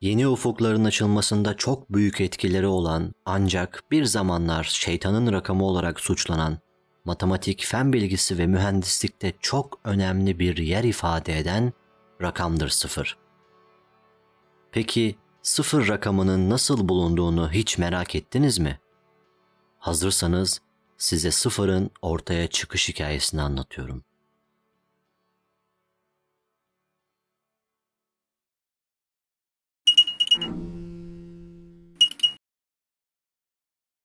yeni ufukların açılmasında çok büyük etkileri olan ancak bir zamanlar şeytanın rakamı olarak suçlanan, matematik, fen bilgisi ve mühendislikte çok önemli bir yer ifade eden rakamdır sıfır. Peki sıfır rakamının nasıl bulunduğunu hiç merak ettiniz mi? Hazırsanız size sıfırın ortaya çıkış hikayesini anlatıyorum.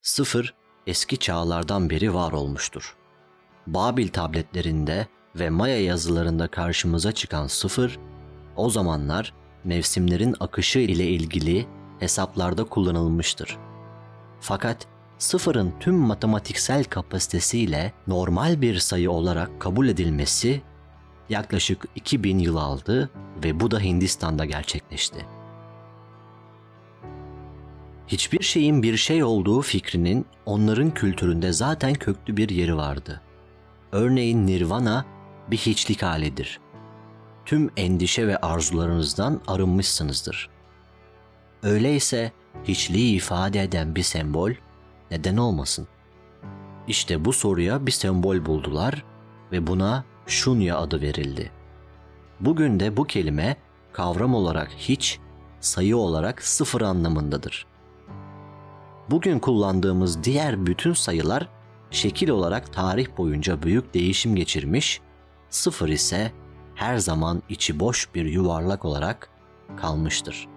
Sıfır eski çağlardan beri var olmuştur. Babil tabletlerinde ve Maya yazılarında karşımıza çıkan sıfır, o zamanlar mevsimlerin akışı ile ilgili hesaplarda kullanılmıştır. Fakat sıfırın tüm matematiksel kapasitesiyle normal bir sayı olarak kabul edilmesi yaklaşık 2000 yıl aldı ve bu da Hindistan'da gerçekleşti. Hiçbir şeyin bir şey olduğu fikrinin onların kültüründe zaten köklü bir yeri vardı. Örneğin nirvana bir hiçlik halidir. Tüm endişe ve arzularınızdan arınmışsınızdır. Öyleyse hiçliği ifade eden bir sembol neden olmasın? İşte bu soruya bir sembol buldular ve buna şunya adı verildi. Bugün de bu kelime kavram olarak hiç, sayı olarak sıfır anlamındadır. Bugün kullandığımız diğer bütün sayılar şekil olarak tarih boyunca büyük değişim geçirmiş, sıfır ise her zaman içi boş bir yuvarlak olarak kalmıştır.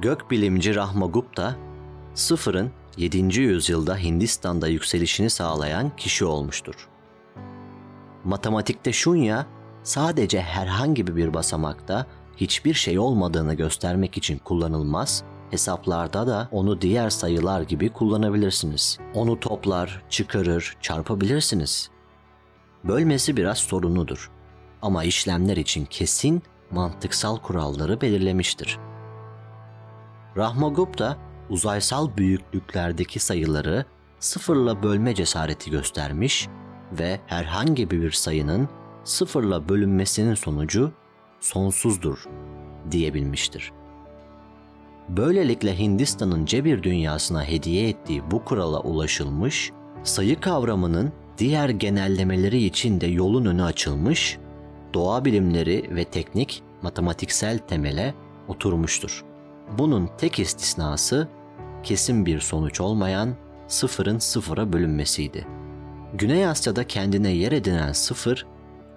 Gökbilimci Rahmagupta, sıfırın 7. yüzyılda Hindistan'da yükselişini sağlayan kişi olmuştur. Matematikte şunya sadece herhangi bir basamakta hiçbir şey olmadığını göstermek için kullanılmaz, hesaplarda da onu diğer sayılar gibi kullanabilirsiniz. Onu toplar, çıkarır, çarpabilirsiniz. Bölmesi biraz sorunludur ama işlemler için kesin mantıksal kuralları belirlemiştir. Rahmagupta uzaysal büyüklüklerdeki sayıları sıfırla bölme cesareti göstermiş ve herhangi bir sayının sıfırla bölünmesinin sonucu sonsuzdur diyebilmiştir. Böylelikle Hindistan'ın cebir dünyasına hediye ettiği bu kurala ulaşılmış, sayı kavramının diğer genellemeleri için de yolun önü açılmış, doğa bilimleri ve teknik matematiksel temele oturmuştur. Bunun tek istisnası kesin bir sonuç olmayan sıfırın sıfıra bölünmesiydi. Güney Asya'da kendine yer edinen sıfır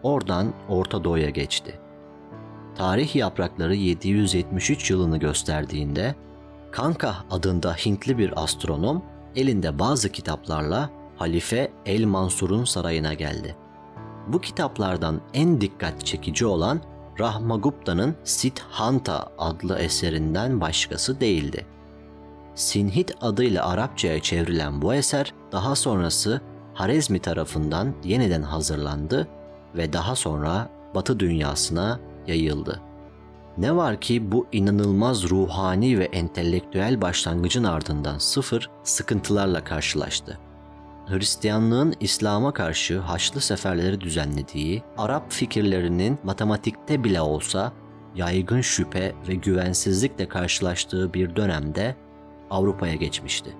oradan Orta Doğu'ya geçti. Tarih yaprakları 773 yılını gösterdiğinde Kanka adında Hintli bir astronom elinde bazı kitaplarla Halife El Mansur'un sarayına geldi. Bu kitaplardan en dikkat çekici olan Rahmagupta'nın Siddhanta adlı eserinden başkası değildi. Sinhit adıyla Arapçaya çevrilen bu eser daha sonrası Harezmi tarafından yeniden hazırlandı ve daha sonra Batı dünyasına yayıldı. Ne var ki bu inanılmaz ruhani ve entelektüel başlangıcın ardından sıfır sıkıntılarla karşılaştı. Hristiyanlığın İslam'a karşı haçlı seferleri düzenlediği, Arap fikirlerinin matematikte bile olsa yaygın şüphe ve güvensizlikle karşılaştığı bir dönemde Avrupa'ya geçmişti.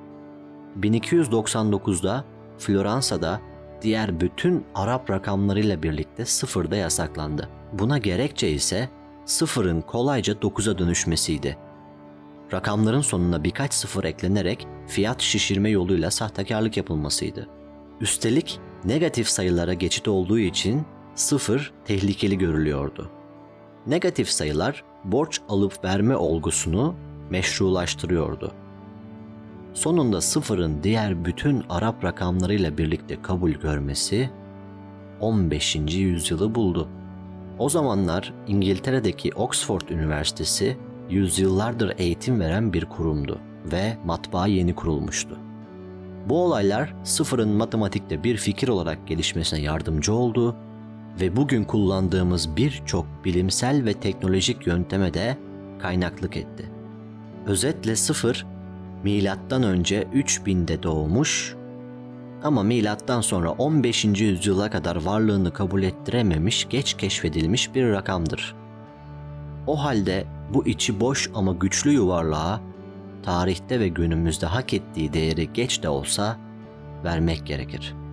1299'da Floransa'da diğer bütün Arap rakamlarıyla birlikte sıfırda yasaklandı. Buna gerekçe ise sıfırın kolayca 9'a dönüşmesiydi. Rakamların sonuna birkaç sıfır eklenerek fiyat şişirme yoluyla sahtekarlık yapılmasıydı. Üstelik negatif sayılara geçit olduğu için sıfır tehlikeli görülüyordu. Negatif sayılar borç alıp verme olgusunu meşrulaştırıyordu. Sonunda sıfırın diğer bütün Arap rakamlarıyla birlikte kabul görmesi 15. yüzyılı buldu. O zamanlar İngiltere'deki Oxford Üniversitesi yüzyıllardır eğitim veren bir kurumdu ve matbaa yeni kurulmuştu. Bu olaylar sıfırın matematikte bir fikir olarak gelişmesine yardımcı oldu ve bugün kullandığımız birçok bilimsel ve teknolojik yönteme de kaynaklık etti. Özetle sıfır milattan önce 3000'de doğmuş ama milattan sonra 15. yüzyıla kadar varlığını kabul ettirememiş, geç keşfedilmiş bir rakamdır. O halde bu içi boş ama güçlü yuvarlığa tarihte ve günümüzde hak ettiği değeri geç de olsa vermek gerekir.''